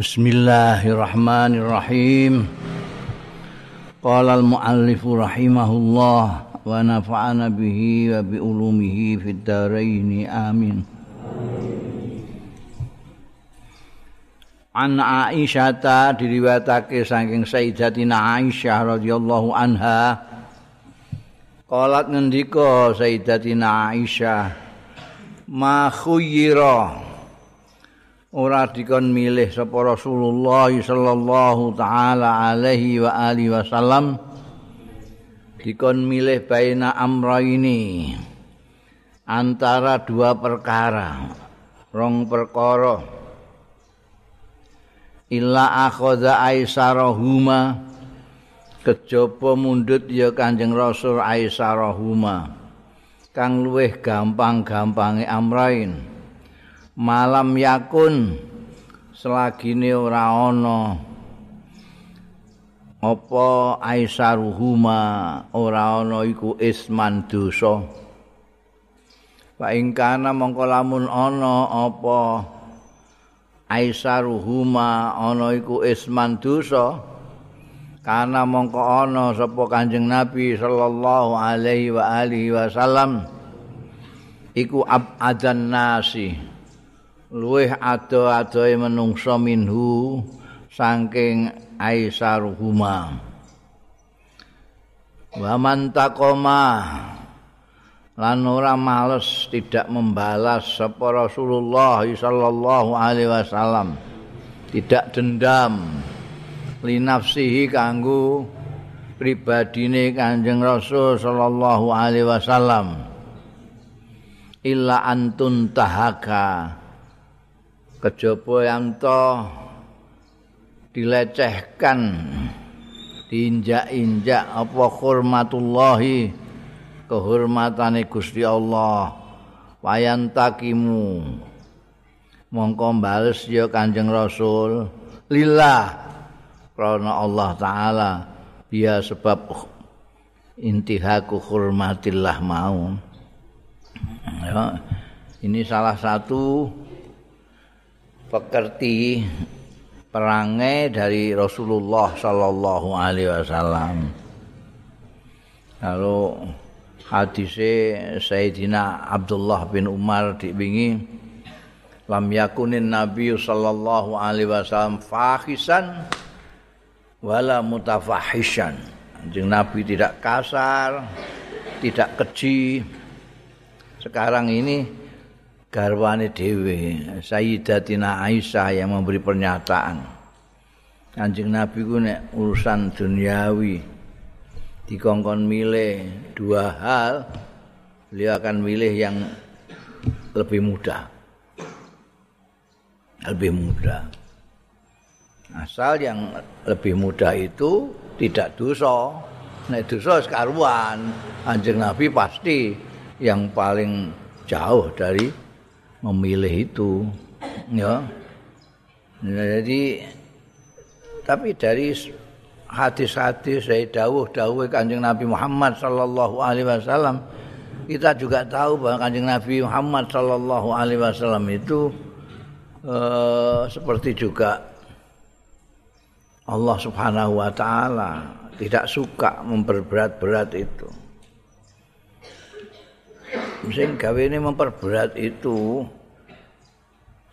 Bismillahirrahmanirrahim. Qala al-muallif rahimahullah wa nafa'ana bihi wa bi ulumihi fid dharain amin. An Aisyah diriwayatake saking Sayyidatina Aisyah radhiyallahu anha Qalat ngendika Sayyidatina Aisyah ma khuyira ora dikon milih sapa Rasulullah sallallahu taala alaihi wa alihi wasallam. Dikon milih baina amra ini antara dua perkara. Rong perkara. Illa akhadha aisarahuma. Kejaba mundut ya Kanjeng Rasul aisarahuma. Kang luweh gampang-gampange amrain malam yakun. Selagine ora ana. Apa aisaruhuma ora ana iku isman dosa? Wa ing kana mongko lamun ana apa aisaruhuma ana iku isman dosa? Kana mongko ana sapa kanjeng nabi sallallahu alaihi wa alihi wasallam? Iku abadan nasi luweh ado-adoe menungso minhu saking aisaruhuma. Wa man lan ora males tidak membalas sapa Rasulullah sallallahu alaihi wasallam. Tidak dendam linafsihi kanggo pribadine Kanjeng Rasul sallallahu alaihi wasallam. Illa antun tahaka kejaba yang dilecehkan diinjak-injak apa hormatullahi kehormatane Gusti Allah. Wayan takimu mongko bales ya Kanjeng Rasul. Lillah karena Allah taala biya sebab intihaku hormatillah mau. Ya ini salah satu pekerti perangai dari Rasulullah Sallallahu Alaihi Wasallam. Lalu hadisnya Sayyidina Abdullah bin Umar dibingi lam yakunin Nabi Sallallahu Alaihi Wasallam fahisan wala mutafahishan. Jeng Nabi tidak kasar, tidak keji. Sekarang ini garwane dhewe Sayyidatina Aisyah yang memberi pernyataan. Kanjeng Nabi ku nek urusan duniawi dikongkon milih dua hal beliau akan milih yang lebih mudah. Lebih mudah. Asal yang lebih mudah itu tidak dosa. Nek dosa sekaruan Kanjeng Nabi pasti yang paling jauh dari memilih itu ya jadi tapi dari hadis-hadis saya dawuh-dawuh kanjeng Nabi Muhammad sallallahu alaihi wasallam kita juga tahu bahwa kanjeng Nabi Muhammad sallallahu alaihi wasallam itu uh, seperti juga Allah Subhanahu wa taala tidak suka memperberat-berat itu. Sing gawe ini memperberat itu.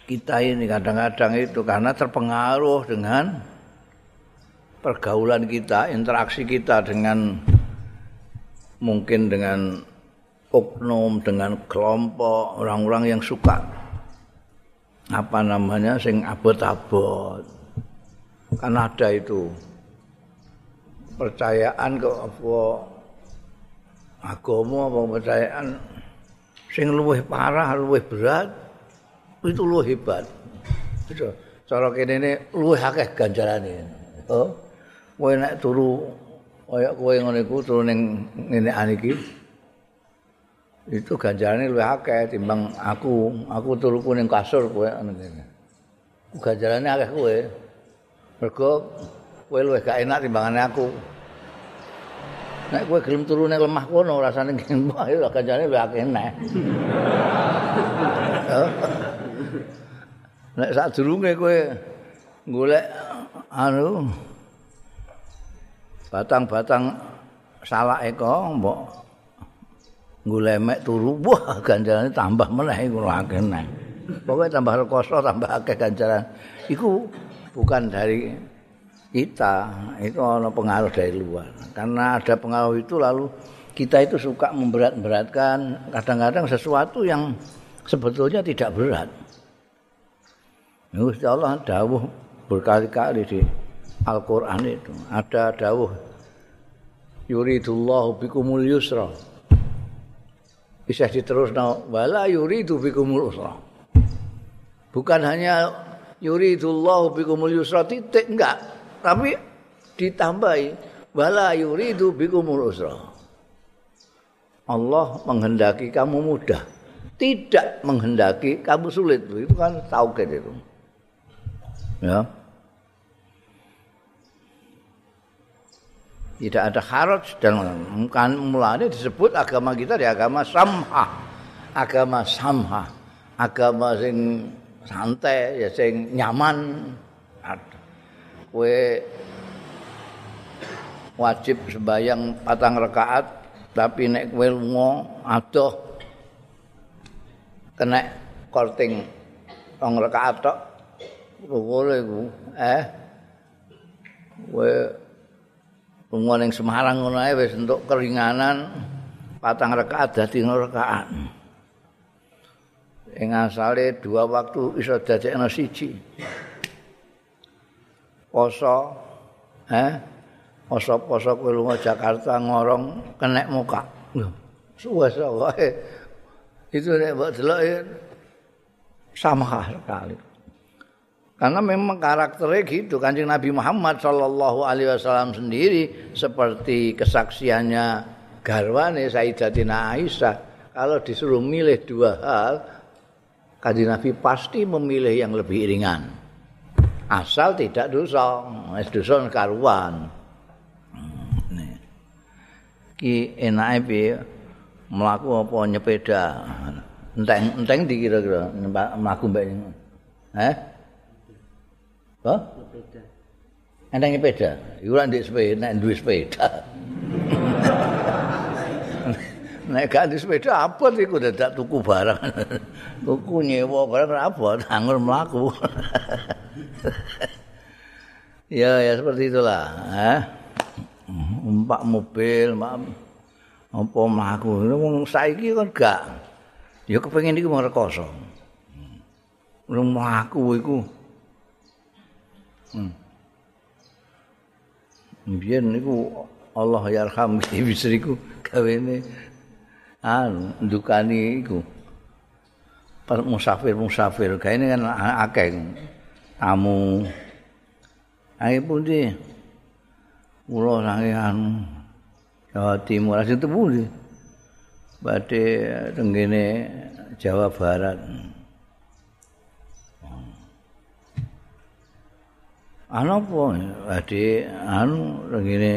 Kita ini kadang-kadang itu karena terpengaruh dengan pergaulan kita, interaksi kita dengan mungkin dengan oknum, dengan kelompok orang-orang yang suka. Apa namanya? Sing abot-abot. Kan ada itu. Percayaan ke apa? Agama apa percayaan sing luwih parah, luwih berat itu luwih hebat. Itu cara kene ne luwih akeh ganjarane. Oh. Kowe nek turu kaya kowe ngene iku turu ning ngene iki. Itu ganjarane luwih akeh timbang aku. Aku turuku ning kasur kowe ngene. Ganjarane akeh kowe. Mergo kowe luwih gak enak timbangane aku. Nek kowe gelem turu ning lemah kono rasane ngene wae lho kancane luwih akeh nek. Nek sak durunge kowe golek anu batang-batang salak eko mbok ngulemek turu wah ganjarane tambah meneh iku akeh neh pokoke tambah rekoso tambah akeh ganjaran. Iku bukan dari kita itu ada pengaruh dari luar. Karena ada pengaruh itu lalu kita itu suka memberat-beratkan. Kadang-kadang sesuatu yang sebetulnya tidak berat. Gusti Allah dawuh berkali-kali di Al-Qur'an itu. Ada dawuh yuridullahu bikumul yusra. Bisa diterusno wala yuridu bikumul usra. Bukan hanya yuridullahu bikumul yusra titik enggak tapi ditambahi wala yuridu bikumul usra. Allah menghendaki kamu mudah tidak menghendaki kamu sulit. Itu kan tauhid itu. Ya. Tidak ada haraj dan kan mulanya disebut agama kita di agama samha. Agama samha. Agama sing santai ya sing nyaman kowe wajib sembayang patang rakaat tapi nek kowe lunga adoh kena korting rong rakaat tok ngono iku eh kowe Lunga ning Semarang ngono ae wis entuk keringanan patang rakaat dadi rakaat. Ing asale dua waktu iso dadekno siji. Poso eh poso-poso kowe lunga Jakarta ngorong kenek muka. Suwe-suwe. Itu nek mbok delok sama sekali. Karena memang karakternya gitu. Kanjeng Nabi Muhammad Shallallahu Alaihi Wasallam sendiri seperti kesaksiannya garwane Sayyidatina Aisyah. Kalau disuruh milih dua hal, Kanjeng Nabi pasti memilih yang lebih ringan. Asal tidak dosa, es dosa karuan. Ki enake piye mlaku apa nyepeda? Enteng enteng dikira-kira mlaku mbek. Eh? Sepeda. Enteng sepeda. Iku ora ndek sepeda, nek duwe sepeda. nek gak duwe sepeda apa iku dadak tuku barang. tuku nyewa barang apa anggur mlaku. ya ya seperti itulah, eh. Umpak mobil, mak apa mlaku. Wong saiki kan gak. Ya kepengin iku mau rekoso. Rumah aku iku Hmm. Biyen niku Allah yarham istriku gawene anu ndukani iku. Musafir-musafir gaene kan akeh tamu. Ae pundi? Kula sange anu Jawa Timur asing pundi? Badhe tenggene Jawa Barat. Anu apa? Ade anu ngene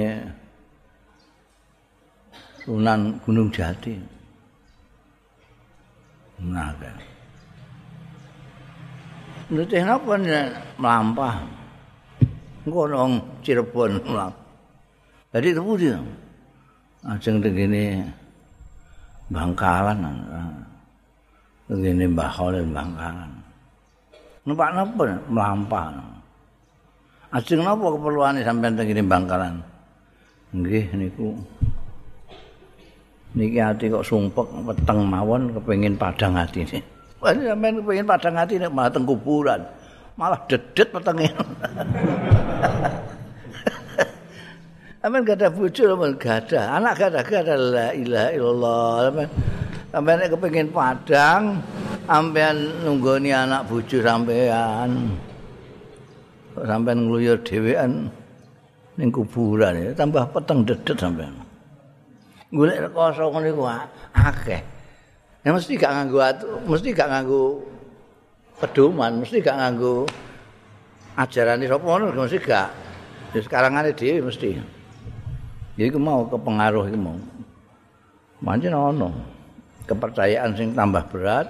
Sunan Gunung Jati. Nah, kan. Nutih napa melampah? Engko nang Cirebon melampah. Jadi itu puji. Ajeng tegene Bangkalan. Tegene Mbah Khalil Bangkalan. Numpak napa melampah? Ajeng napa keperluane sampean teng kene Bangkalan? Nggih niku. Niki ati kok sumpek weteng mawon kepengin padang atine. Wah sampean kepengin padang ati nek malah teng kuburan. Malah dedet wetenge. Amin gak ada bojo amin gak ada. Anak gak ada gak ada la ilaha illallah. Sampai nek kepengin padang, sampean nunggoni anak bojo sampean. sampai ngluyur dhewean ning kuburan ya tambah peteng dedet sampean. Golek rekoso ngene ku akeh. Ya mesti gak nganggo mesti gak nganggo pedoman, mesti gak nganggo ajarane sapa ngono mesti gak. Ya sekarang ane dhewe mesti. Iku mau kepengaruh iku mau. Mancen ono kepercayaan sing tambah berat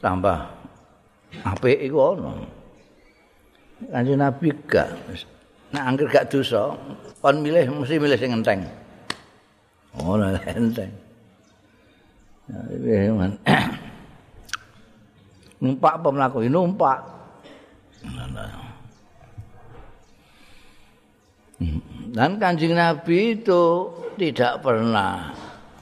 tambah apik iku ono. Kanjeng Nabi gak. Nek angger gak dosa, kon milih mesti milih sing enteng. Oh, enteng. Ya, numpak apa mlaku? Numpak. Dan kanjeng Nabi itu tidak pernah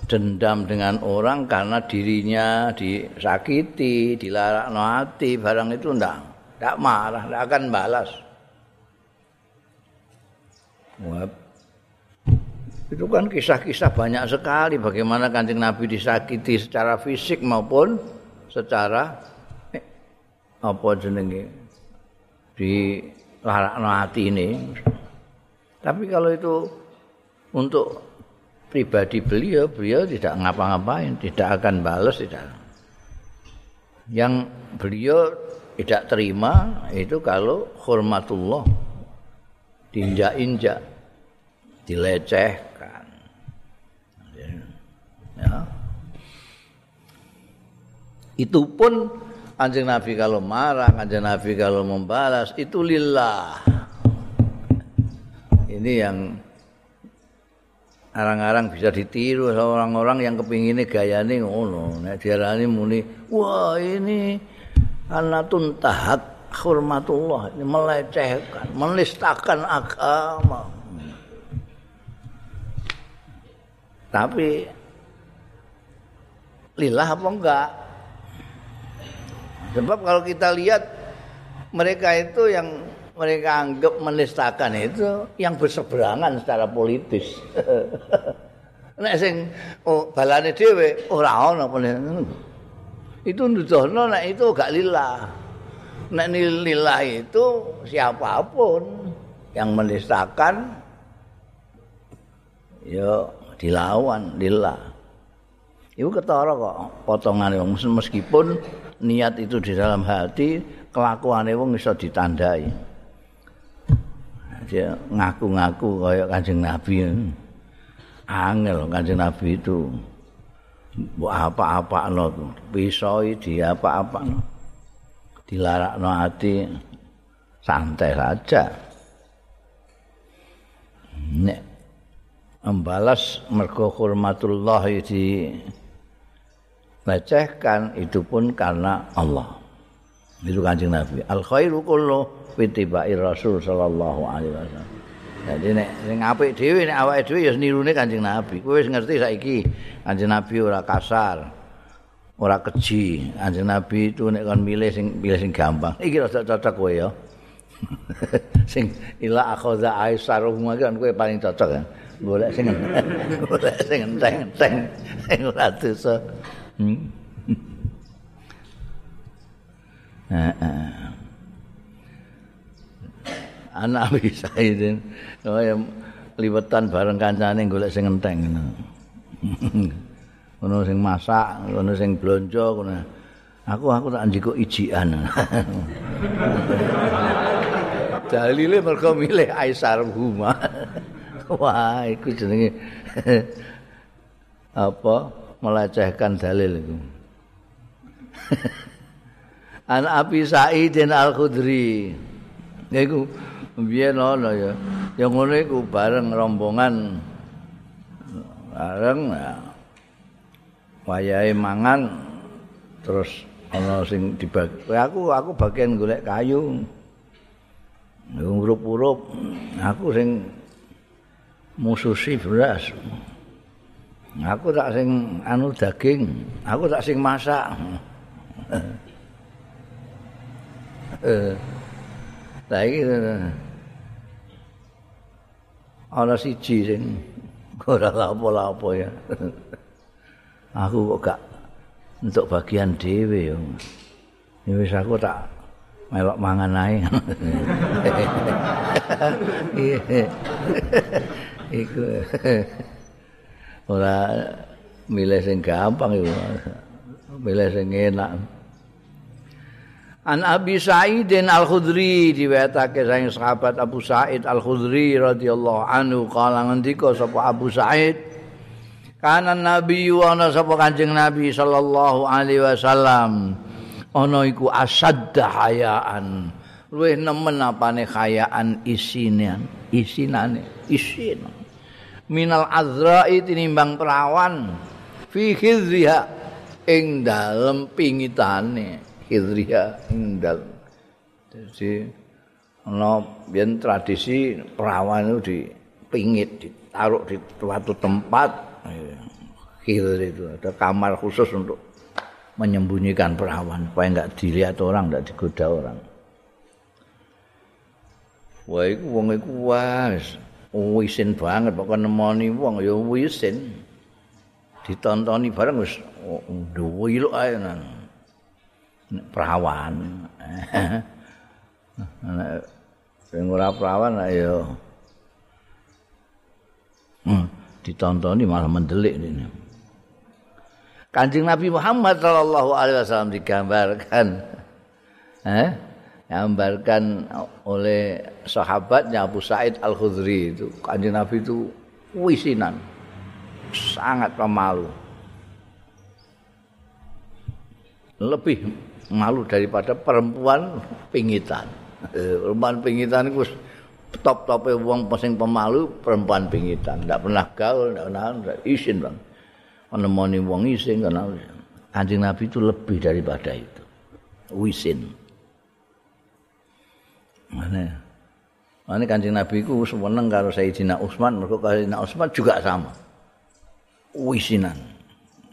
dendam dengan orang karena dirinya disakiti, dilarang hati, barang itu enggak, enggak marah, enggak akan balas. Itu kan kisah-kisah banyak sekali bagaimana kanjeng Nabi disakiti secara fisik maupun secara eh, apa jenenge di hati ini. Tapi kalau itu untuk pribadi beliau, beliau tidak ngapa-ngapain, tidak akan balas, tidak. Yang beliau tidak terima itu kalau hormatullah diinjak-injak, dilecehkan. Ya. Itu pun Kanjeng Nabi kalau marah, Kanjeng Nabi kalau membalas itu lillah. Ini yang arang-arang bisa ditiru orang-orang yang kepinginnya gayane ngono nek diarani muni wah ini anatun tahak hormatullah ini melecehkan menistakan agama tapi lillah apa enggak sebab kalau kita lihat mereka itu yang mereka anggap menistakan itu yang berseberangan secara politis. Nek sing oh, balane dhewe ora ana Itu nuduhno nek itu gak lillah. Nek lillah itu siapa pun yang menistakan ya dilawan lillah. Iku ketara kok potongane wong meskipun niat itu di dalam hati kelakuane wong iso ditandai. dia ngaku-ngaku kaya Kanjeng Nabi. Angel Kanjeng Nabi itu apa-apa no pisau di apa-apa no dilarak no hati santai saja nek membalas mergo hormatullah di lecehkan itu pun karena Allah itu kanjeng Nabi al khairu kullu fitibai Rasul sallallahu alaihi wasallam. Jadi nek sing apik dhewe nek awake dhewe ya nirune Kanjeng Nabi. Kowe wis ngerti saiki Kanjeng Nabi ora kasar. Ora keji. Kanjeng Nabi itu nek kon milih sing pilih sing gampang. Iki rada cocok kowe ya. sing ila akhadha aisar rumah kan kowe paling cocok ya. Golek sing golek sing enteng-enteng sing ora dosa. Hmm. Heeh. anak Abi Saidin kaya liwetan bareng kancane golek sing enteng ngono. Sing masak ngono sing blonjo ngono. Aku aku tak njiko ijian dalile mergo milih Aisar Huma. Wah iku jenenge apa melecehkan dalil itu An Abi Sa'idin Al-Khudri yaiku biyen ana ya. Ya ngono iku bareng rombongan bareng ya. Wayahe mangan terus ana sing dibagi aku aku bagian golek kayu. Ngurup-urup aku sing mususi beras. Aku tak sing anu daging, aku tak sing masak. Eh. Lah iki ana siji sing ora lapo-lapo ya. aku kok gak untuk bagian dhewe yo. Ya wis aku tak melok mangan ae. Iku ora milih sing gampang iku. Milih sing enak. An Abi Sa'id Al-Khudri diwetake saking sahabat Abu Sa'id Al-Khudri radhiyallahu anhu. Kala ngendika sapa Abu Sa'id? Kana nabi wa ana sapa Kanjeng Nabi sallallahu alaihi wasallam? Ana iku asadda hayaan. Luwih nemen apane khayaan isinan isinane isin minal azra'i tinimbang perawan fi khizriha ing dalem pingitane. Khizriha ing dalem. Jadi ana yen tradisi perawan itu dipingit ditaruh di suatu tempat. Khizri itu ada kamar khusus untuk menyembunyikan perawan supaya enggak dilihat orang enggak digoda orang. Wah iku wong iku wis wisin banget pokoke nemoni wong ya wisin. Ditontoni bareng wis duwe lho ae nang perawan. Nek sing ora perawan ya hmm, ditontoni malah mendelik ini. Kanjeng Nabi Muhammad sallallahu alaihi wasallam digambarkan eh digambarkan oleh sahabatnya Abu Said Al-Khudri itu Kanjeng Nabi itu wisinan sangat pemalu. Lebih malu daripada perempuan pingitan. Eh, perempuan pingitan itu top-topnya wong sing pemalu perempuan pingitan. Tidak pernah gaul tidak pernah isin bang. Menemani wong isin karena Kanjeng Nabi itu lebih daripada itu. Wisin. Mana? Mana kancing Nabi ku seneng karo Sayyidina Utsman, mergo Sayyidina Utsman juga sama. Wisinan.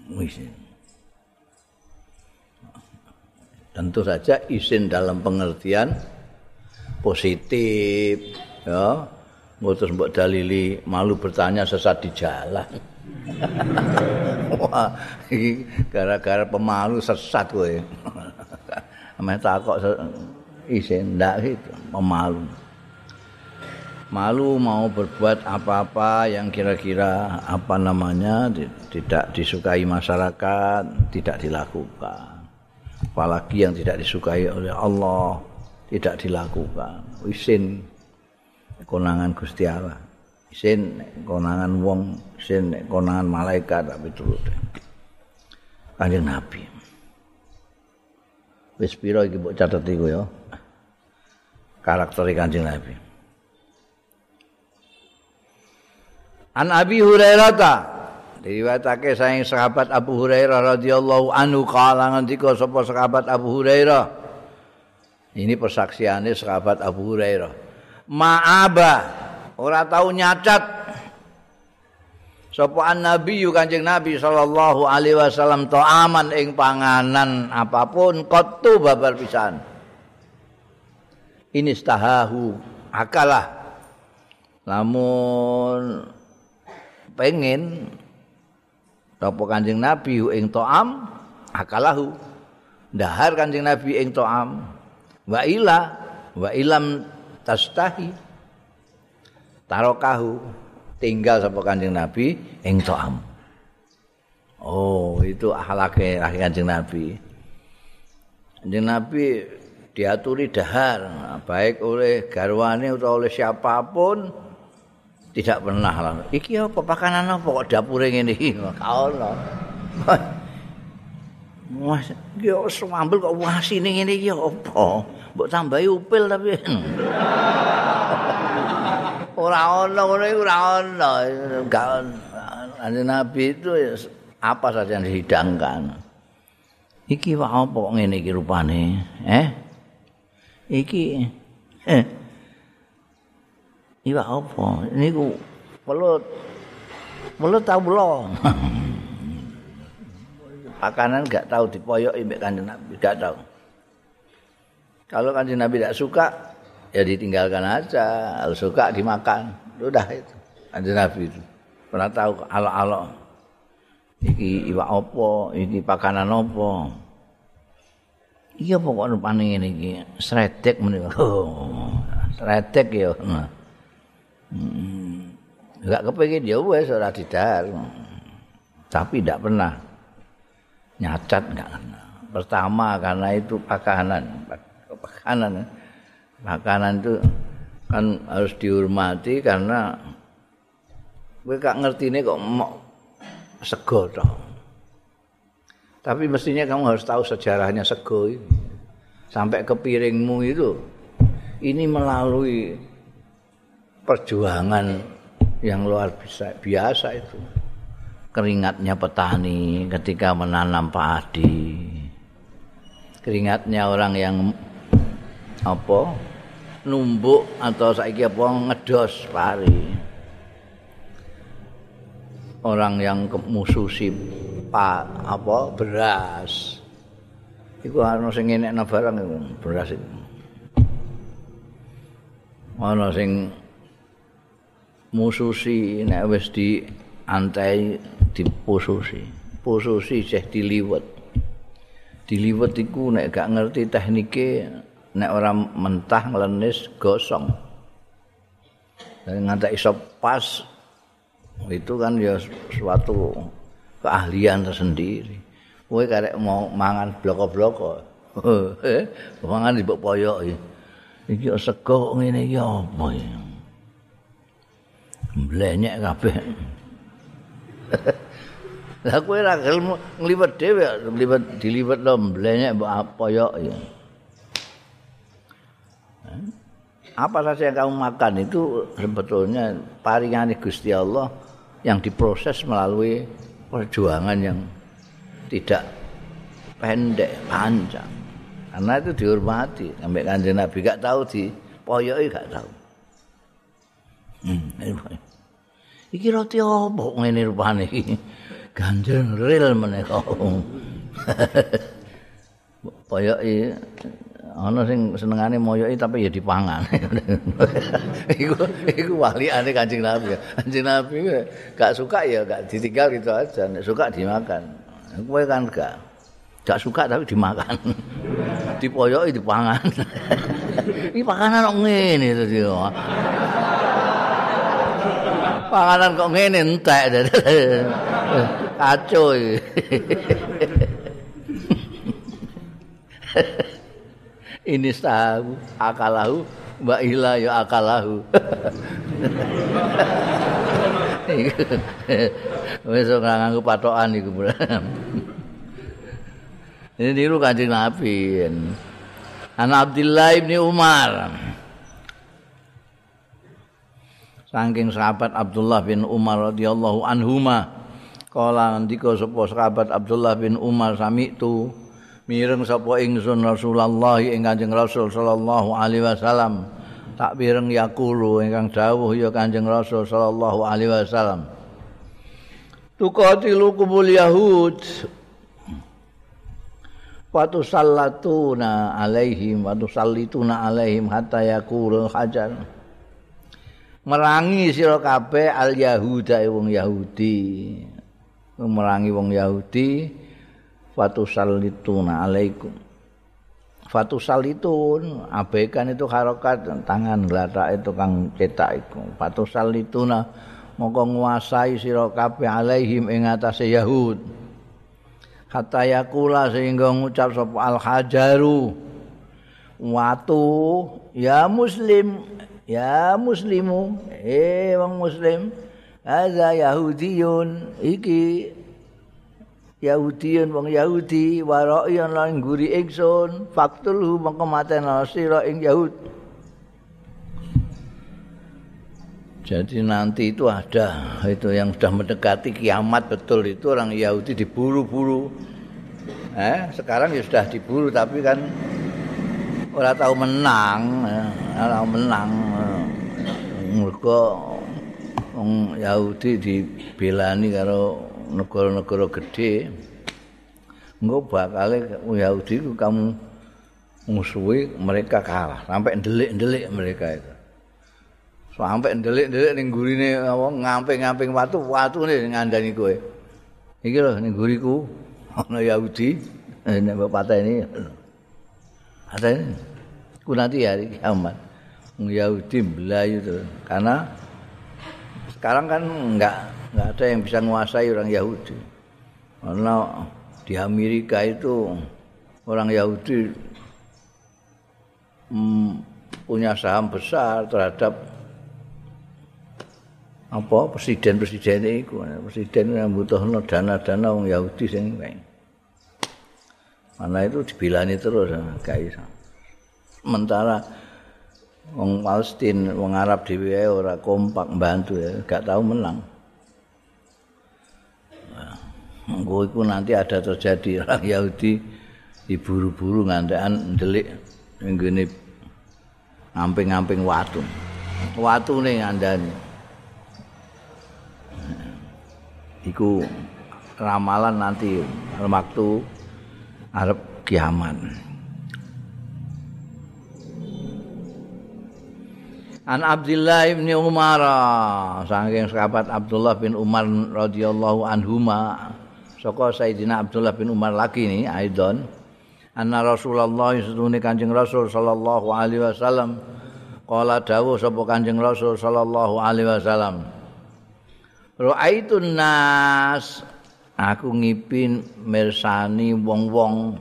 Wisin. Tentu saja isin dalam pengertian positif, ya. Ngutus mbok dalili malu bertanya sesat di jalan. Wah, gara-gara pemalu sesat kowe. Ame takok isin ndak gitu pemalu malu mau berbuat apa-apa yang kira-kira apa namanya tidak disukai masyarakat tidak dilakukan. Apalagi yang tidak disukai oleh Allah tidak dilakukan. Isin konangan Gusti Allah. Isin konangan wong isin konangan malaikat tapi turut kanjeng Nabi. Wis pira iki mbok catet iku ya? Karakter Kanjeng Nabi. An Abi Hurairah ta diriwayatake saking sahabat Abu Hurairah radhiyallahu anhu kala ngendika sapa sahabat Abu Hurairah. Ini persaksiannya sahabat Abu Hurairah. Ma'aba ora tahu nyacat sapa nabi kanjeng nabi sallallahu alaihi wasallam aman ing panganan apa pun qattu babar pisan ini stahahu akalah lamun pengen. Apa kanjeng nabi ing toam akalahu. Dahar kanjeng nabi ing toam. Wa ila wa ilam tastahi tarokahu. Tinggal sapa kanjeng nabi ing toam. Oh itu akhlake kanjeng nabi. Kanjeng nabi diaturi dahar baik oleh garwane atau oleh siapapun tidak pernah lah iki apa pakanan apa kok dapure ngene iki kaono Mas, iki sambel kok wasine ngene iki apa? Mbok tambahi upil tapi. ora ono ngono iku ora ono. Gak Nabi itu apa saja yang dihidangkan. Iki apa kok iki rupane? Eh? iki eh iwa apa? Niku welut welut tau belum makanan enggak tahu dipoyoki mbek kanjeng Nabi enggak tahu kalau kanjeng Nabi tidak suka ya ditinggalkan aja. Kalau suka dimakan. Udah itu kanjeng Nabi itu. Pernah tahu alok-alok? Iki iwa apa? Iki pakanan apa? Iya pokoknya paning ini iki. Sredek menika. Oh, sredek ya. Hmm. Enggak kepengin ya wis ora didar. Tapi tidak pernah nyacat enggak pernah. Pertama karena itu pakanan, pakanan. Makanan itu kan harus dihormati karena kowe gak ngerti ini kok sego toh. Tapi mestinya kamu harus tahu sejarahnya sego ini. Sampai ke piringmu itu ini melalui perjuangan yang luar biasa, biasa itu. Keringatnya petani ketika menanam padi. Keringatnya orang yang apa numbuk atau saiki apa ngedos pari. Orang yang mususi pak apa beras. Iku ana sing ngenekno barang beras itu. Ana sing mususi nek wis di antai dipususi pususi ceh diliwet diliwet iku nek gak ngerti teknike nek ora mentah nglenis gosong. Dan ngantek iso pas itu kan ya suatu keahlian tersendiri. Kowe karek mau mangan bloko-bloko. Eh mangan di poyok iki sego ngene iki apa ya mblenyek kabeh. Lah kowe ra gelem ngliwet dhewe, ngliwet diliwet lo mblenyek mbok apa ya. Apa saja yang kamu makan itu sebetulnya paringan Gusti Allah yang diproses melalui perjuangan yang tidak pendek, panjang. Karena itu dihormati. Sampai kanjeng Nabi gak tahu di poyoki gak tahu. Hmm, iki roti apa ngene rupane iki? Ganjel ril menika poyoki ana sing senengane moyoki tapi ya dipangan. Iku iku waliane Kanjeng Nabi. Kanjeng Nabi gak suka ya gak ditinggal gitu aja. Nek suka dimakan. Kowe kan gak gak suka tapi dimakan. Dipoyoki dipangan. Iki panganan kok ngene to panganan kok ngene entek. Kacau ini tahu akalahu mbak ila ya akalahu. Wis ora nganggo patokan iku ini niru kanjeng Nabi Anak Abdullah bin Umar saking sahabat Abdullah bin Umar radhiyallahu anhuma. Kala ndika sapa sahabat Abdullah bin Umar sami itu mireng sapa ingsun Rasulullah ing Kanjeng Rasul sallallahu alaihi wasallam. Tak mireng yakulu ingkang dawuh ya Kanjeng Rasul sallallahu alaihi wasallam. Tuqatilu kubul yahud. Watu sallatuna alaihim Watu sallituna alaihim Hatta yakulul hajar merangi sira kabeh al yahuda wong yahudi. Merangi wong yahudi fatu salituna alaikum. Fatu salitun abaikan itu harokat tangan gelatak itu kang cetak itu fatu salituna mongko nguasai sira kabeh alaihim ing atase yahud. Kata yakula sehingga ngucap sapa al hajaru watu ya muslim ya muslimu eh wong muslim. Ada yahudiyun iki. Yahudiyun wong yahudi wara'iyan lan ngguri ingsun. Faktul mongko matena sira ing yahud. Jadi nanti itu ada itu yang sudah mendekati kiamat betul itu orang Yahudi diburu-buru. Eh sekarang ya sudah diburu tapi kan ora tahu menang ora tahu menang mergo wong Yahudi dibelani karo negara-negara gede engko bakal Yahudi ku kamu musuhi mereka kalah. Sampai ndelik-ndelik mereka itu. Sampai ndelik-ndelik ning gurine apa ngamping-ngamping watu watu nih ngandani kowe. Iki lho ning guriku ana Yahudi. Nek bapak ini ada ini. Ku nanti hari kiamat. Yahudi belayu itu karena sekarang kan nggak nggak ada yang bisa menguasai orang Yahudi. Karena di Amerika itu orang Yahudi hmm, punya saham besar terhadap apa presiden-presiden itu. Presiden yang butuh dana-dana orang Yahudi sing Mana itu dibilani terus gak bisa. Sementara wong Palestina wong Arab dhewe ora kompak bantu ya gak tahu menang Engko iku nanti ada terjadi orang Yahudi diburu-buru ngantekan ndelik ning ngene ngamping-ngamping watu. Watune ngandani. Iku ramalan nanti waktu arep kiamat. An Abdullah bin Umar saking sahabat Abdullah bin Umar radhiyallahu anhuma saka Sayyidina Abdullah bin Umar lagi nih Aidon anna Rasulullah sedune Kanjeng Rasul sallallahu alaihi wasallam qala dawuh sapa Kanjeng Rasul sallallahu alaihi wasallam Ra'aitun nas aku ngipin mirsani wong-wong.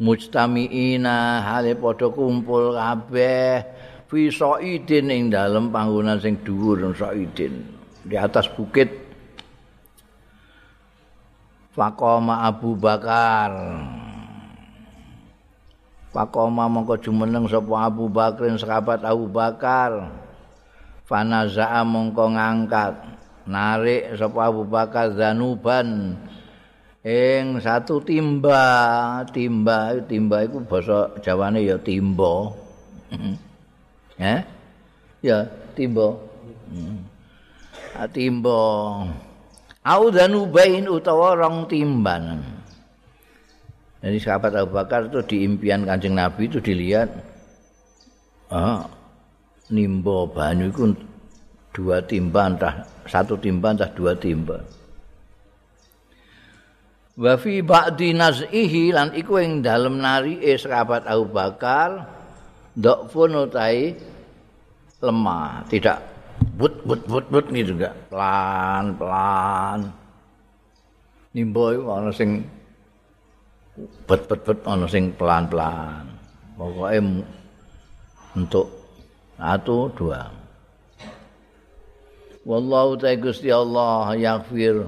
Mujtamiina hale padha kumpul kabeh. Fi saidin ing dalem panggonan sing dhuwur saidin di atas bukit. Fakoma Abu Bakar. Fakoma mongko jumeneng sapa Abu Bakrin sahabat Abu Bakar. Fanaza'a mongko ngangkat narik sapa Abu Bakar zanuban. Ing satu timba timba timba iku basa jawane ya timba. Eh? Ya timba. Hmm. timba. Au danubain utawa rong timban jadi sahabat Abu Bakar itu di impian kancing Nabi itu dilihat ah, nimbo banyu itu dua timba entah satu timba entah dua timba. Wa fi ba'di naz'ihi lan iku ing dalem narike sahabat Abu Bakar dhafun utai lemah tidak but but but but gitu enggak pelan pelan. Nimbo iku ana sing bet bet bet ana sing pelan pelan. Pokoke untuk satu dua wallahu ta'ala Allah yaghfir.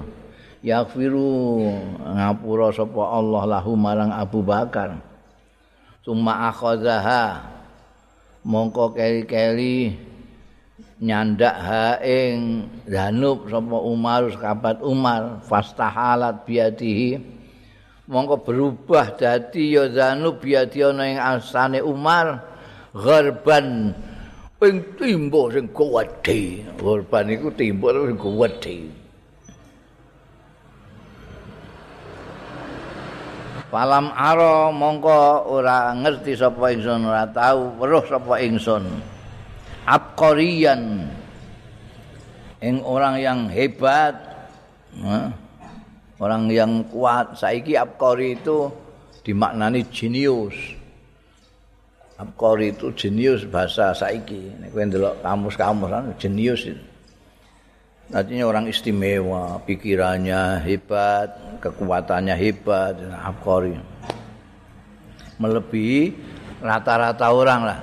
Yaghfiru ngapura sapa Allah lahu marang Abu Bakar. Summa akhazaha mongko keli-keli nyandak ha ing danub sapa Umar sahabat Umar. Fastahalat biadihi mongko berubah dadi ya danub biadi ana ing asane Umar. Gharban ing timbo sing kuwedhe gharban iku timbo sing kuwedhe Falam aro mongko ora ngerti sapa ingsun ora tahu weruh sapa ingsun. Abqariyan ing orang yang hebat. Orang yang kuat. Saiki abqari itu dimaknani jenius. Abqari itu jenius bahasa saiki. Nek kowe ndelok kamus-kamus jenius itu. Artinya orang istimewa, pikirannya hebat, kekuatannya hebat, abkori. Melebihi rata-rata orang lah.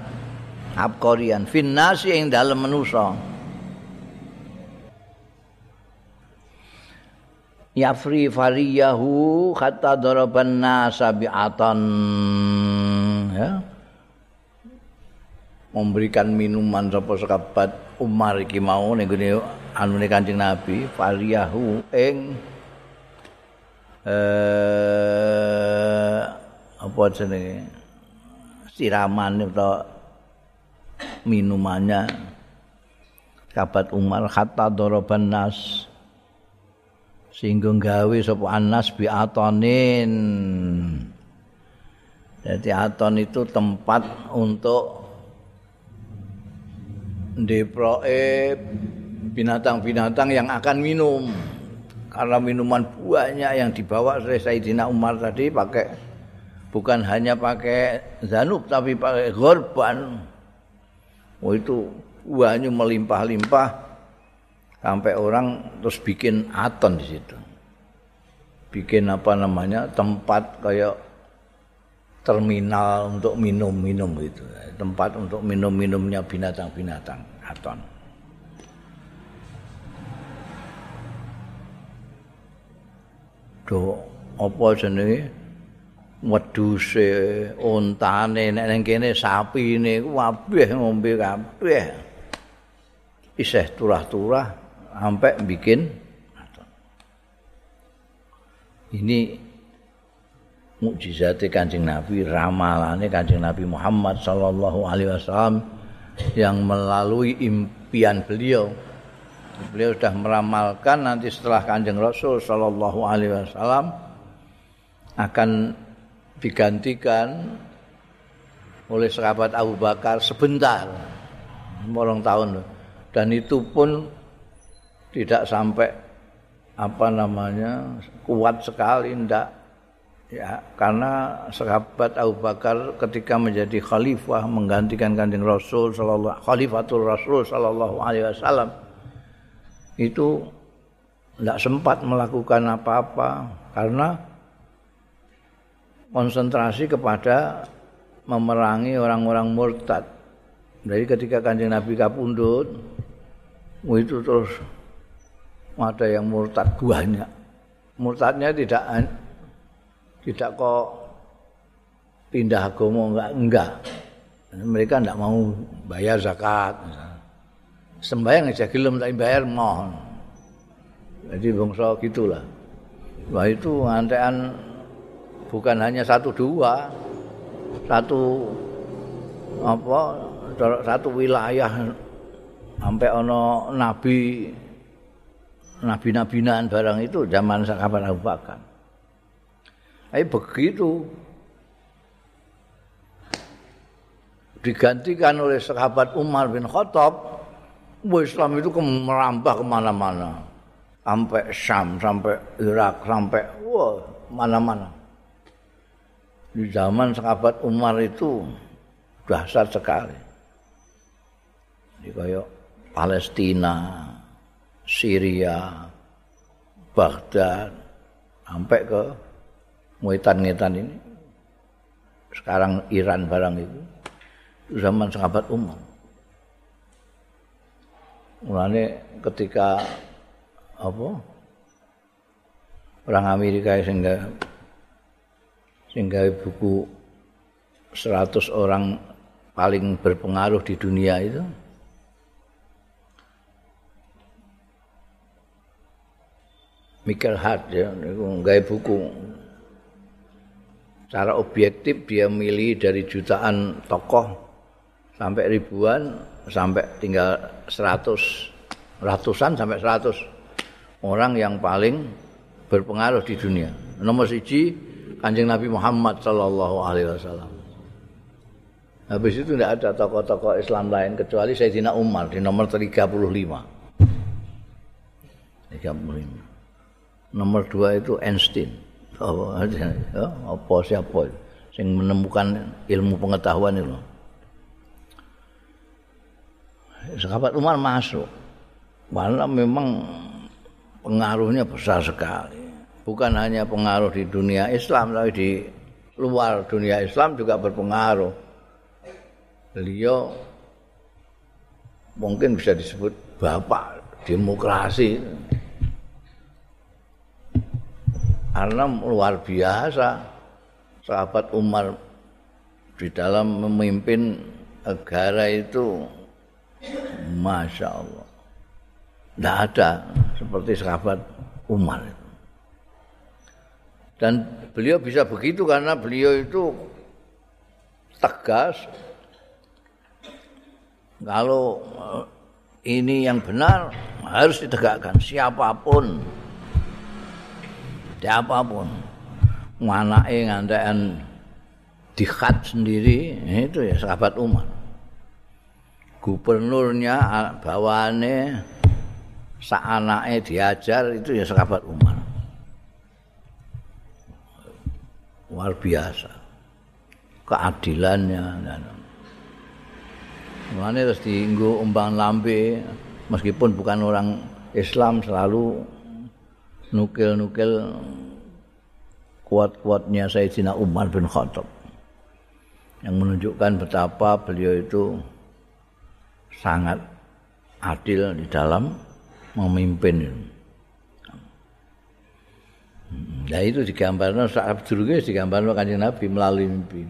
Abkorian. Finnasi yang dalam menusa. Yafri fariyahu kata doroban nasa bi'atan. Ya. Memberikan minuman sapa-sakabat Umar iki mau ning anune Kanjeng Nabi faliyahu ing eh apa jenenge? Siraman atau minumannya. Kabat Umar hatta doroban nas sehingga gawe sapa anas bi atonin. Jadi aton itu tempat untuk ndeproe binatang-binatang yang akan minum. Karena minuman banyak yang dibawa oleh Sayyidina Umar tadi pakai bukan hanya pakai zanub tapi pakai gorban. Oh itu buahnya melimpah-limpah sampai orang terus bikin aton di situ. Bikin apa namanya tempat kayak terminal untuk minum-minum gitu. Tempat untuk minum-minumnya binatang-binatang aton. do apa jenenge weduse ontane nek ning kene sapine kabeh ngombe kabeh isih turah-turah sampai bikin ini mukjizat Kanjeng Nabi ramalane Kanjeng Nabi Muhammad sallallahu alaihi wasallam yang melalui impian beliau. Beliau sudah meramalkan nanti setelah Kanjeng Rasul sallallahu alaihi wasallam akan digantikan oleh sahabat Abu Bakar sebentar morong tahun. Dan itu pun tidak sampai apa namanya kuat sekali ndak ya karena sahabat Abu Bakar ketika menjadi khalifah menggantikan kanjeng Rasul sallallahu khalifatul Rasul sallallahu alaihi wasallam itu tidak sempat melakukan apa-apa karena konsentrasi kepada memerangi orang-orang murtad. Jadi ketika kanjeng Nabi kapundut, itu terus ada yang murtad banyak. Murtadnya tidak tidak kok pindah agama enggak enggak. Mereka enggak mau bayar zakat. Sembayang aja gelem tak bayar mohon. Jadi bangsa gitulah. Wah itu antean bukan hanya satu dua, satu apa satu wilayah sampai ono nabi nabi-nabinan barang itu zaman sahabat Abu Bakar. Tapi begitu digantikan oleh sahabat Umar bin Khattab, Islam itu merambah kemana-mana. Sampai Syam, sampai Irak, sampai wah, mana-mana. Di zaman sahabat Umar itu dahsyat sekali. Di kayak Palestina, Syria, Baghdad, sampai ke Muitan-ngitan ini. Sekarang Iran barang itu. Zaman sahabat umum. Mulanya ketika apa orang Amerika sehingga sehingga buku 100 orang paling berpengaruh di dunia itu Michael Hart ya nggawe buku secara objektif dia milih dari jutaan tokoh sampai ribuan sampai tinggal seratus ratusan sampai seratus orang yang paling berpengaruh di dunia. Nomor siji Kanjeng Nabi Muhammad sallallahu alaihi wasallam. Habis itu tidak ada tokoh-tokoh Islam lain kecuali Sayyidina Umar di nomor 35. 35. nomor dua itu Einstein apa ya, apa siapa? Yang menemukan ilmu pengetahuan itu. Sahabat Umar masuk. Karena memang pengaruhnya besar sekali. Bukan hanya pengaruh di dunia Islam tapi di luar dunia Islam juga berpengaruh. Beliau mungkin bisa disebut bapak demokrasi karena luar biasa. Sahabat Umar di dalam memimpin negara itu Masya Allah. Tidak ada seperti sahabat Umar dan beliau bisa begitu karena beliau itu tegas. Kalau ini yang benar harus ditegakkan siapa pun siapa pun anake ngantekan dikhat sendiri itu ya sahabat Umar gubernurnya bawaane sak diajar itu ya sahabat Umar luar biasa. Keadilannya dan Mulane terus dienggo umbang lambe meskipun bukan orang Islam selalu nukil-nukil kuat-kuatnya Sayyidina Umar bin Khattab yang menunjukkan betapa beliau itu sangat adil di dalam memimpin. Nah itu digambarkan saat dulu digambarkan kanjeng Nabi melalui mimpi.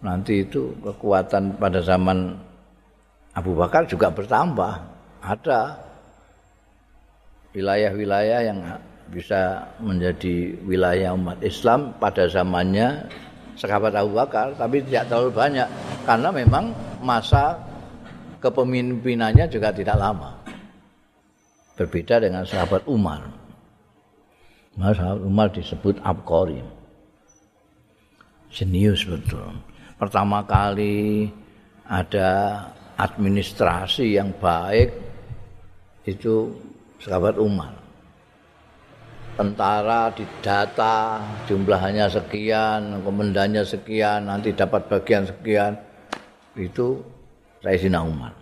Nanti itu kekuatan pada zaman Abu Bakar juga bertambah. Ada wilayah-wilayah yang bisa menjadi wilayah umat Islam pada zamannya sahabat Abu Bakar, tapi tidak terlalu banyak karena memang masa kepemimpinannya juga tidak lama. Berbeda dengan sahabat Umar. Mas Umar disebut Abqori. Jenius betul. Pertama kali ada administrasi yang baik itu sahabat Umar. Tentara didata jumlahnya sekian, komandannya sekian, nanti dapat bagian sekian. Itu Sayyidina Umar.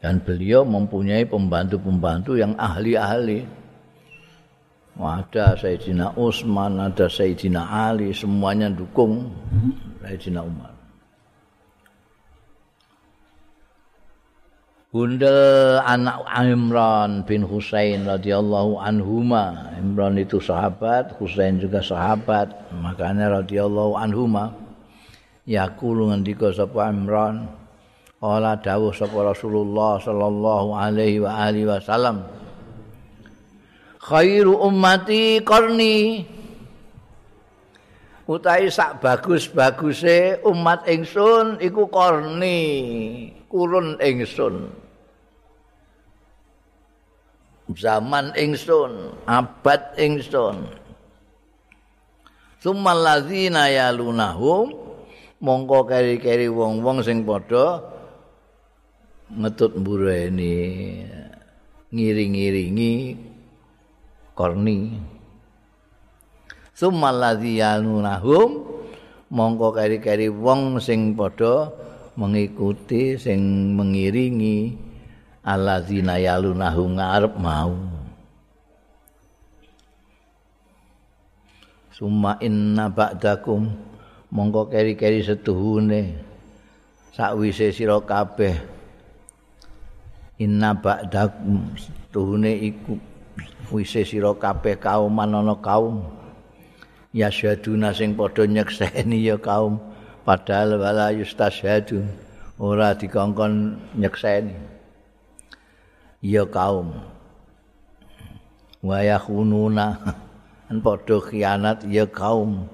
Dan beliau mempunyai pembantu-pembantu yang ahli-ahli. Ada Sayyidina Utsman, ada Sayyidina Ali, semuanya dukung Sayyidina Umar. Bunda anak Imran bin Husain radhiyallahu anhuma. Imran itu sahabat, Husain juga sahabat. Makanya radhiyallahu anhuma. Yaqulu ngendika sapa Imran, Kala dawuh sapa Rasulullah sallallahu alaihi wa alihi wasallam. Khairu ummati qarni. Utai sak bagus-baguse umat ingsun iku qarni. kurun ingsun zaman ingsun abad ingsun. Sumal ladzina yalunahum mongko keri-keri wong-wong sing padha ngetut mbureni ngiring-ngiringi korni. Sumal ladzina mongko keri-keri wong sing padha mengikuti sing mengiringi allazina yalunahu ngarep mau. Summa inna ba'dakum mongko keri-keri setuhune. Sakwise sira kabeh. Inna ba'dakum setuhune iku wise sira kabeh kaum ana kaum. Ya syaduna sing padha nyekseni ya kaum padahal wala yustasyadu ora dikongkon nyekseni ya kaum. Wa yakhununa. An padha khianat ya kaum.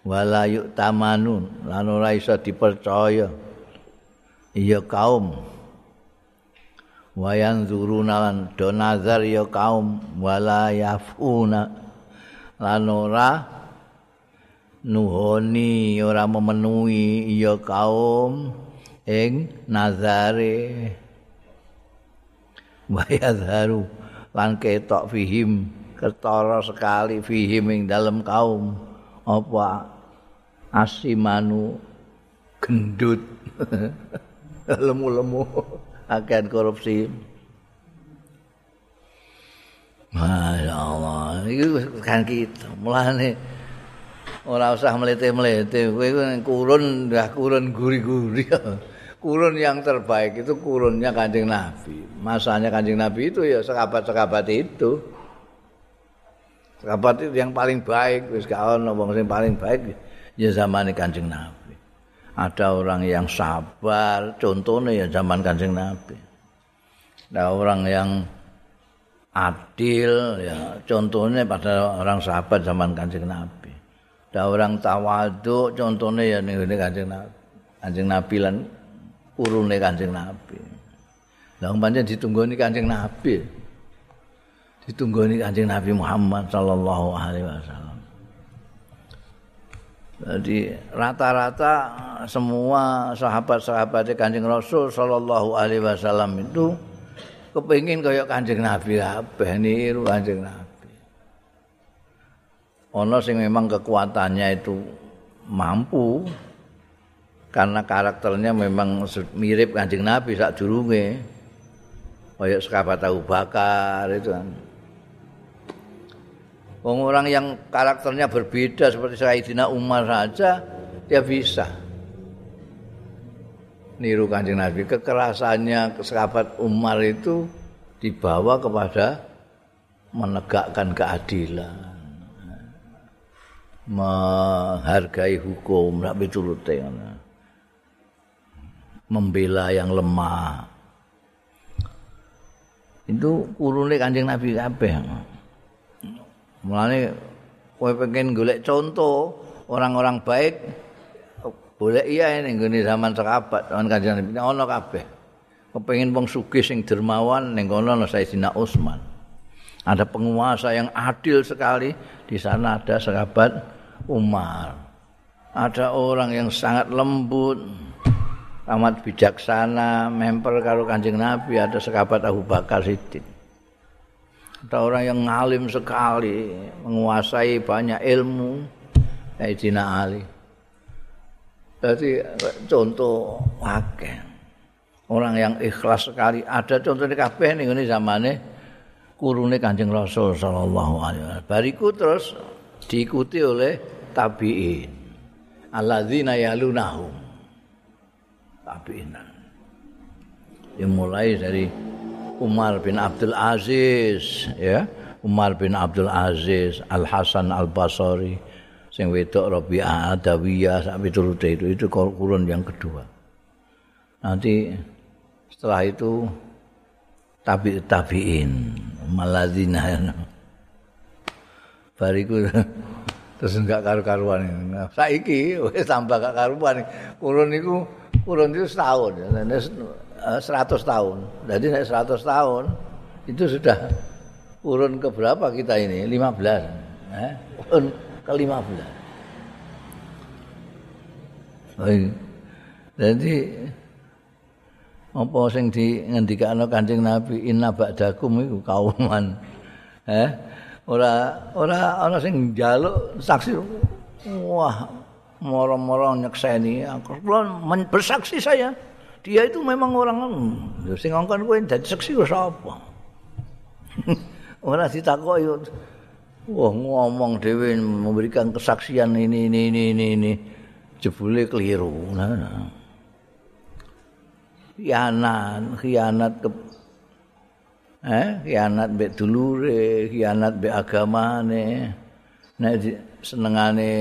Wala yuktamanun lan ora iso dipercaya. Ya kaum. Wa yanzuruna lan do nazar ya kaum. Wala yafuna. Lan ora nuhoni ora memenuhi ya kaum. Ing nazare wa yadharu lan ketok fihim ketara sekali fihim ing dalam kaum. Apa? Asimanu gendut. Lemu-lemu. Akan korupsi. Masya Allah, itu kan kita. Mulanya ora usah melete-melete kowe kurun dah kurun guri-guri kurun yang terbaik itu kurunnya Kanjeng Nabi. Masanya Kanjeng Nabi itu ya sekabat-sekabat itu. Sekabat itu yang paling baik. Wis ono wong sing paling baik ya zaman Kanjeng Nabi. Ada orang yang sabar contohnya ya zaman Kanjeng Nabi. Ada orang yang adil ya contohnya pada orang sahabat zaman Kanjeng Nabi. Ada orang tawadu contohnya ya ini kanjeng nabi. Kanjeng nabi lan urune kanjeng nabi. Lah pancen ditunggu ini kanjeng nabi. Ditunggu ini kanjeng nabi Muhammad Sallallahu Alaihi Wasallam. Jadi rata-rata semua sahabat-sahabat kanjeng Rasul Sallallahu Alaihi Wasallam itu kepingin kayak kanjeng nabi apa niru kanjeng nabi. Ana sing memang kekuatannya itu mampu karena karakternya memang mirip Kanjeng Nabi sak durunge. Kaya sahabat Abu Bakar itu kan. Orang yang karakternya berbeda seperti Sayyidina Umar saja dia bisa niru Kanjeng Nabi. Kekerasannya sahabat Umar itu dibawa kepada menegakkan keadilan menghargai hukum nek piturute membela yang lemah. Itu kurune kanjeng Nabi kabeh. Mulane kowe pengen golek contoh orang-orang baik boleh iya ini nggone zaman sahabat zaman kanjeng Nabi. Ono kabeh. Kepengin wong sugih sing dermawan ning kono ana Sayyidina Utsman. Ada penguasa yang adil sekali di sana ada sahabat Umar. Ada orang yang sangat lembut amat bijaksana memper karo Kanjeng Nabi ada sahabat Abu Bakar Siddiq ada orang yang ngalim sekali menguasai banyak ilmu Sayyidina Ali jadi contoh wakil orang yang ikhlas sekali ada contohnya kabeh ning ngene zamane kurune Kanjeng Rasul sallallahu alaihi wasallam. Bariku terus diikuti oleh tabi'in. Alladzina yalunahum. Tabi'in. Yang mulai dari Umar bin Abdul Aziz, ya. Umar bin Abdul Aziz, Al Hasan Al Basri, sing wedok Rabi'ah Adawiyah sampai turut itu itu kurun yang kedua. Nanti setelah itu tabi tabiin maladzina bariku terus enggak karu-karuan saiki wis tambah gak karuan kurun niku kurun itu setahun. Seratus tahun. Jadi nek seratus tahun itu sudah kurun ke berapa kita ini? 15 eh ke 15 jadi apa sing di ngendikane Kanjeng Nabi inna ba'dakum iku kauman. Eh? Ora ora ana sing njaluk saksi wah moro-moro nyekseni aku bersaksi saya. Dia itu memang orang hmm, sing ngongkon kowe dadi saksi kok sapa? ora ditakoki wah ngomong dhewe memberikan kesaksian ini ini ini ini jebule keliru. Nah, nah. khianat, khianat ke eh khianat mbek dulure, khianat mbek agamane. Nek senengane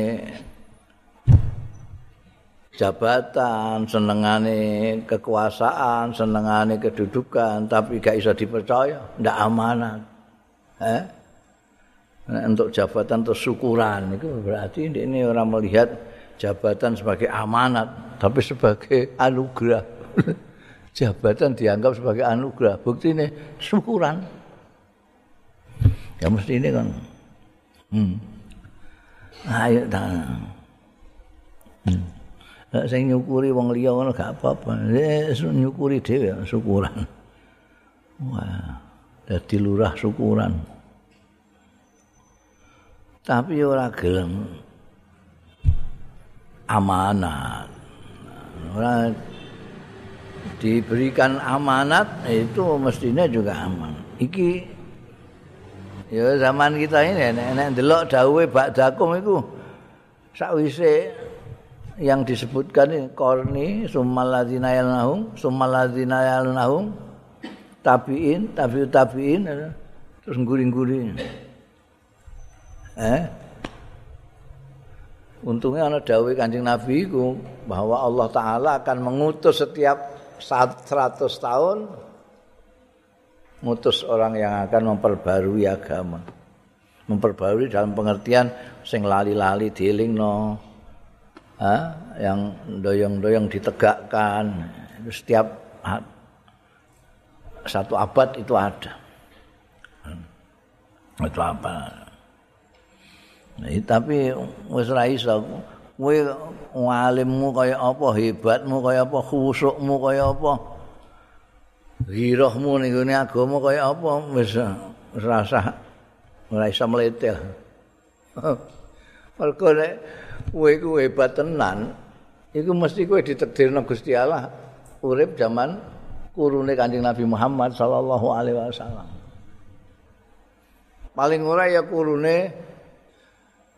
jabatan, senengane kekuasaan, senengane kedudukan, tapi gak iso dipercaya, ndak amanat. Eh? Nah, untuk jabatan atau syukuran itu berarti ini orang melihat jabatan sebagai amanat, tapi sebagai anugerah. jabatan dianggap sebagai anugerah. Bukti ini syukuran. Ya mesti ini kan. Hmm. Ayo dan. Hmm. saya nyukuri wong liya ngono gak apa-apa. Saya nyukuri dhewe syukuran. Wah, dadi lurah syukuran. Tapi ora gelem amanat. Ora diberikan amanat itu mestinya juga aman. Iki ya zaman kita ini nek delok dawuhe ba'dakum iku sakwise yang disebutkan ini korni sumaladzina yalnahum sumaladzina yalnahum tabiin tabiu tabiin terus guring-guring eh Untungnya ada dawai kancing Nabi itu bahwa Allah Ta'ala akan mengutus setiap seratus tahun mutus orang yang akan memperbarui agama. Memperbarui dalam pengertian sing lali-lali diling no ha? yang doyong-doyong ditegakkan. Setiap satu abad itu ada. Itu apa nah, tapi wis ra iso ngalimmu kaya apa? Hebatmu kaya apa? Khusukmu kaya apa? Girahmu ning gone agama kaya apa? Wis rasa ora iso mletel mergo nek kowe ku hebat tenan iku mesti kowe ditakdirno Gusti Allah urip zaman kurune Kanjeng Nabi Muhammad sallallahu alaihi wasallam. Paling ora ya kurune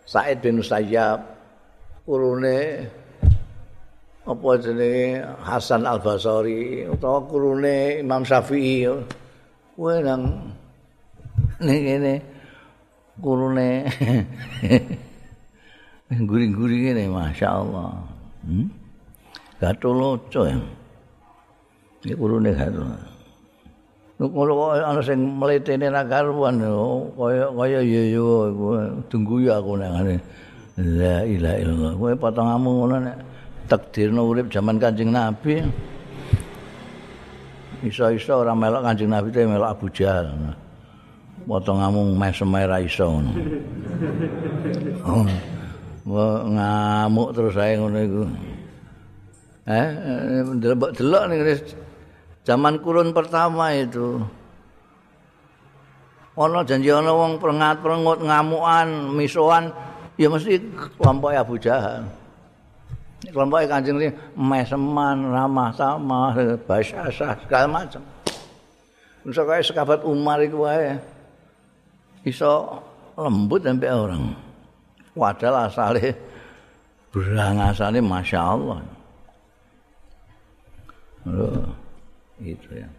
Said bin Sayyab kurune apa jenenge Hasan Al Basri utawa kurune Imam Syafi'i kowe nang ning kene kurune guring-guring ini Masya Allah hmm? gato ya ini kurune gato kalau ada yang meletih ini nagaruan kaya kaya iya iya tunggu ya aku nih la ilaha illallah. Kowe potonganmu ngono nek takdirno urip zaman Kanjeng Nabi. Iso-iso ora melok Kanjeng Nabi te melok Abu Jahal. Potonganmu mesem ra iso ngono. Oh, ngamuk terus ae ngono iku. Eh delok ning zaman kurun pertama itu. Ana janji ana wong prengat-prengut ngamukan misuan ya mesti kelompok Abu Jahal kelompok Kanjeng ini meseman ramah sama basyasah segala macam Bisa kayak sekabat Umar itu wae. Iso lembut sampai orang. Padahal asalnya berang asalnya Masya Allah. Loh. gitu ya.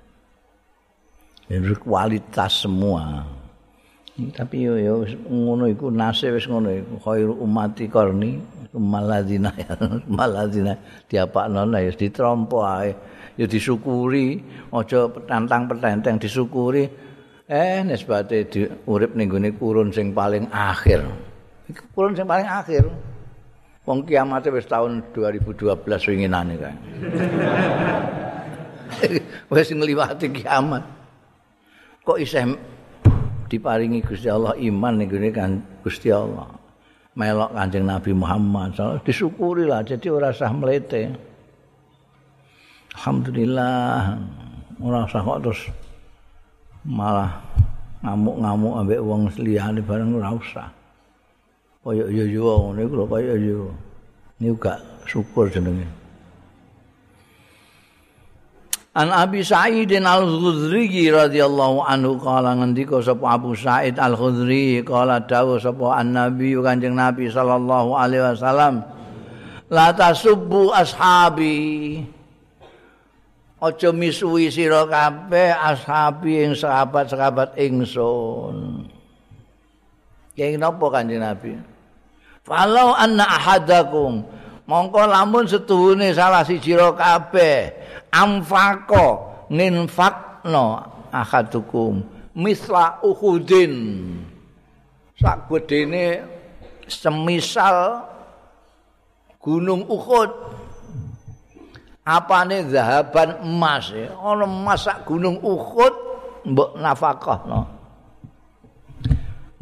Jadi kualitas semua. Tapi yo yo ngono iku nasib wis ngono iku. Khairu ummati qarni maladina maladina diapakno ya ditrompo ae. Ya disyukuri aja tantang petenteng disyukuri. Eh nisbate urip ning gone kurun sing paling akhir. Iku kurun sing paling akhir? Wong kiamat wis tahun 2012 winginane kae. Wis ngliwati kiamat. Kok isih diparingi Gusti Allah iman ning kan Gusti Allah. Melok Kanjeng Nabi Muhammad sallallahu disyukuri lah jadi ora sah melete. Alhamdulillah ora sah kok terus malah ngamuk-ngamuk ambek wong liyane bareng ora usah. Kaya yo yo iku lho kaya yo. Ini juga syukur jenenge. An Abi Sa'id Al-Khudri radhiyallahu anhu kala ngendika sapa Abu Sa'id Al-Khudri kala dawuh sapa An-Nabi Kanjeng Nabi sallallahu alaihi wasallam La tasubbu ashabi. Aja misuwi sira kabeh ashabi ing sahabat-sahabat ingsun. Kayak napa Kanjeng Nabi? Falau anna ahadakum. Mongko lamun setuhune salah siji kabeh amfaqo ninfaqno ahadukum misla uhudin. Sak gedene semisal gunung Uhud. Apane zahaban emas ana emas sak gunung Uhud mbok nafakahno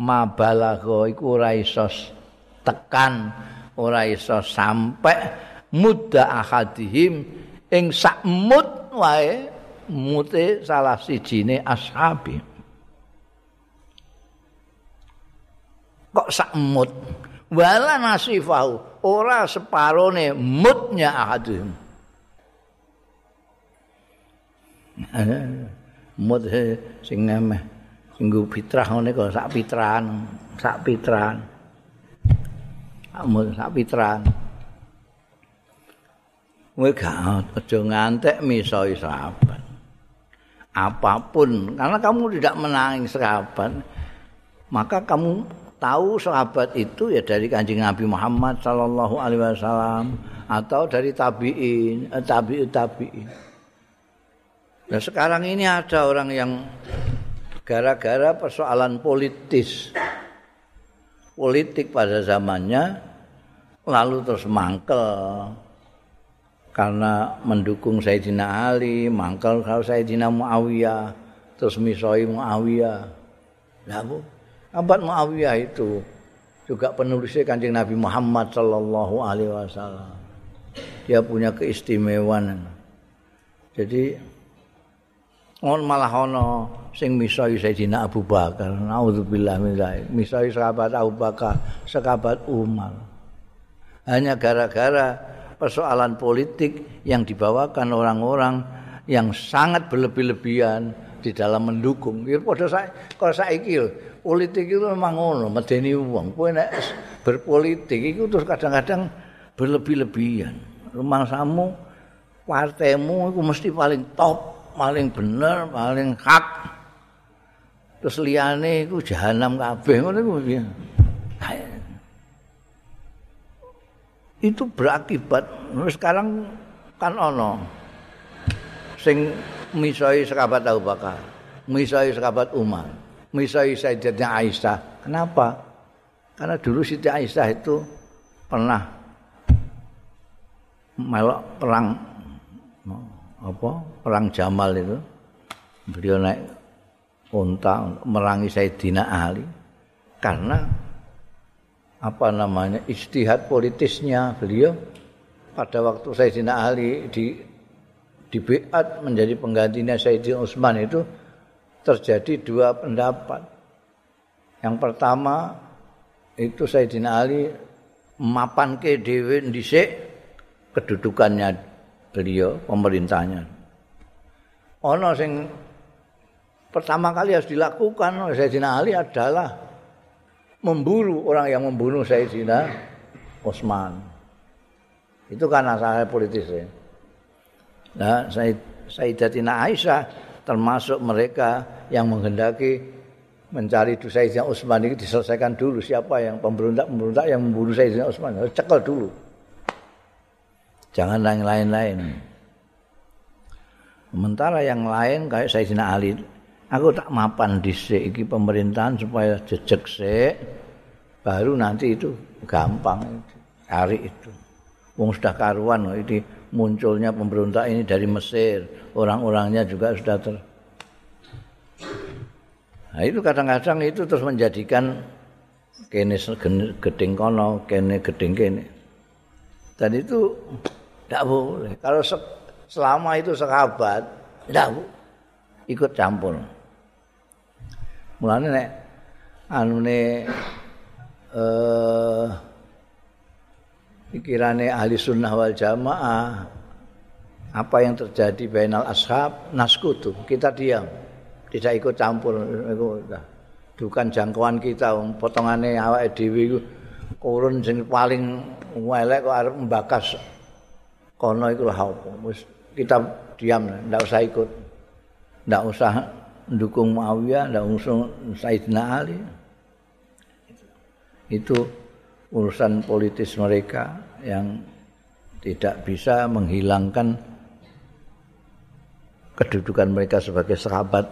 mabalago iku ora iso tekan ora iso sampe mudda ahadihim ing sak mut wae mute salah sijine ashabi. Kok sak mut wala nasifahu ora separone mutnya ahadun mut sing ngemeh sing fitrah ngene kok sak pitran sak pitran mut sak pitran kowe gak aja ngantek misoi sahabat. Apapun, karena kamu tidak menangin sahabat, maka kamu tahu sahabat itu ya dari kanjeng Nabi Muhammad Sallallahu Alaihi Wasallam atau dari tabiin, eh, tabiin tabiin. Nah sekarang ini ada orang yang gara-gara persoalan politis, politik pada zamannya lalu terus mangkel karena mendukung Sayyidina Ali, mangkal kalau Sayyidina Muawiyah, terus misoi Muawiyah. Nah, Bu, abad Muawiyah itu juga penulisnya Kanjeng Nabi Muhammad sallallahu alaihi wasallam. Dia punya keistimewaan. Jadi on malah ono sing misoi Sayyidina Abu Bakar. Nauzubillah min dzalik. Misoi sahabat Abu Bakar, sahabat Umar. Hanya gara-gara persoalan politik yang dibawakan orang-orang yang sangat berlebih-lebihan di dalam mendukung. Ya padha saya kalau saiki politik itu memang ngono, medeni wong. Kowe nek berpolitik itu terus kadang-kadang berlebih-lebihan. Rumah samu partaimu itu mesti paling top, paling benar, paling hak. terus liyane iku jahanam kabeh ngono iku piye itu berakibat. Sekarang kan ono. Sing misoi sekabat Abu Bakar misoi sekabat Umar misoi Sayyidatnya Aisyah. Kenapa? Karena dulu Siti Aisyah itu pernah melok perang apa perang Jamal itu. Beliau naik unta merangi Sayyidina Ali. Karena apa namanya istihad politisnya beliau pada waktu Sayyidina Ali di di Biat menjadi penggantinya Sayyidina Utsman itu terjadi dua pendapat. Yang pertama itu Sayyidina Ali mapan ke dewi dhisik kedudukannya beliau pemerintahnya. Ono sing pertama kali harus dilakukan oleh Sayyidina Ali adalah memburu orang yang membunuh Sayyidina Utsman. Itu karena saya politis ya. Nah, Sayyidatina Aisyah termasuk mereka yang menghendaki mencari Sayyidina Utsman ini diselesaikan dulu siapa yang pemberontak-pemberontak yang membunuh Sayyidina Utsman harus cekel dulu. Jangan yang lain-lain. Sementara yang lain kayak Sayyidina Ali, aku tak mapan dhisik iki pemerintahan supaya jejeg sik baru nanti itu gampang cari itu. Wong sudah karuan ini munculnya pemberontak ini dari Mesir, orang-orangnya juga sudah ter Nah itu kadang-kadang itu terus menjadikan kene gedeng kono, kene gedeng kene. Dan itu tidak boleh. Kalau selama itu sahabat, tidak ikut campur. Mulane nek anune eh pikirane ahli sunnah wal jamaah apa yang terjadi bainal ashab naskutu kita diam. Tidak ikut campur bukan jangkauan kita potongane awake dhewe iku kurun sing paling elek kok arep membakas kono iku lha kita diam ndak usah ikut. Ndak usah mendukung Muawiyah ndak usah Sayyidina Ali itu urusan politis mereka yang tidak bisa menghilangkan kedudukan mereka sebagai sahabat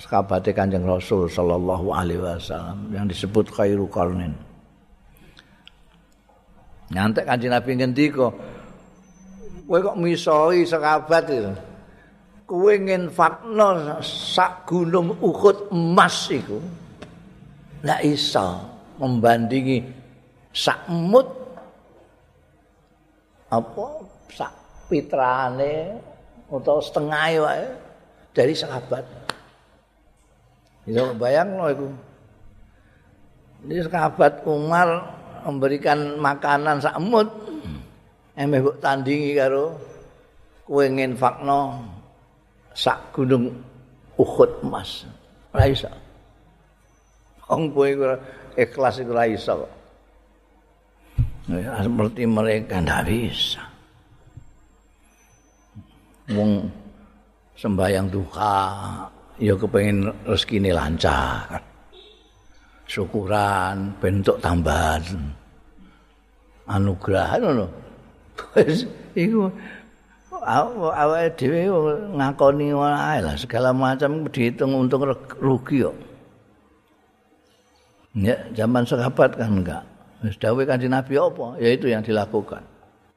sahabat Kanjeng Rasul sallallahu alaihi wasallam yang disebut khairu qarnin. Nyantek Kanjeng Nabi ngendika, kowe kok misoi sahabat itu. Kowe nginfakno sak gunung Uhud emas iku. Ndak iso membandingi sakmut apa sak pitrane atau setengah wae dari sahabat. Itu bayang loh itu. Ini sahabat Umar memberikan makanan sakmut. Emeh mbok tandingi karo kowe nginfakno sak gunung Uhud emas. Ora iso. Wong kowe ikhlas iku ora iso. Ya, seperti mereka tidak bisa. Wong sembahyang duha, ya kepengen rezeki ini lancar. Syukuran, bentuk tambahan. Anugerah, no, Iku awake dhewe ngakoni wae lah segala macam dihitung untung rugi kok. Ya, zaman sahabat kan enggak. Wis dawuh Kanjeng Nabi apa? Ya itu yang dilakukan.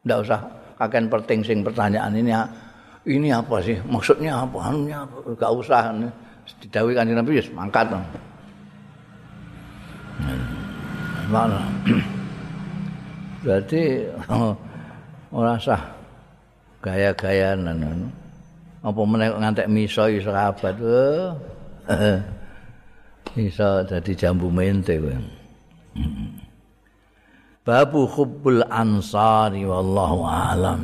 Ndak usah kaken perting sing pertanyaan ini ini apa sih? Maksudnya apa? Anunya apa? Enggak usah. Didawuh Kanjeng Nabi wis mangkat. Mana? Berarti ora sah gaya-gayaan apa meneh ngantek miso iso sahabat. Iso dadi jambu mente kowe. babu hubbul ansari wallahu a'lam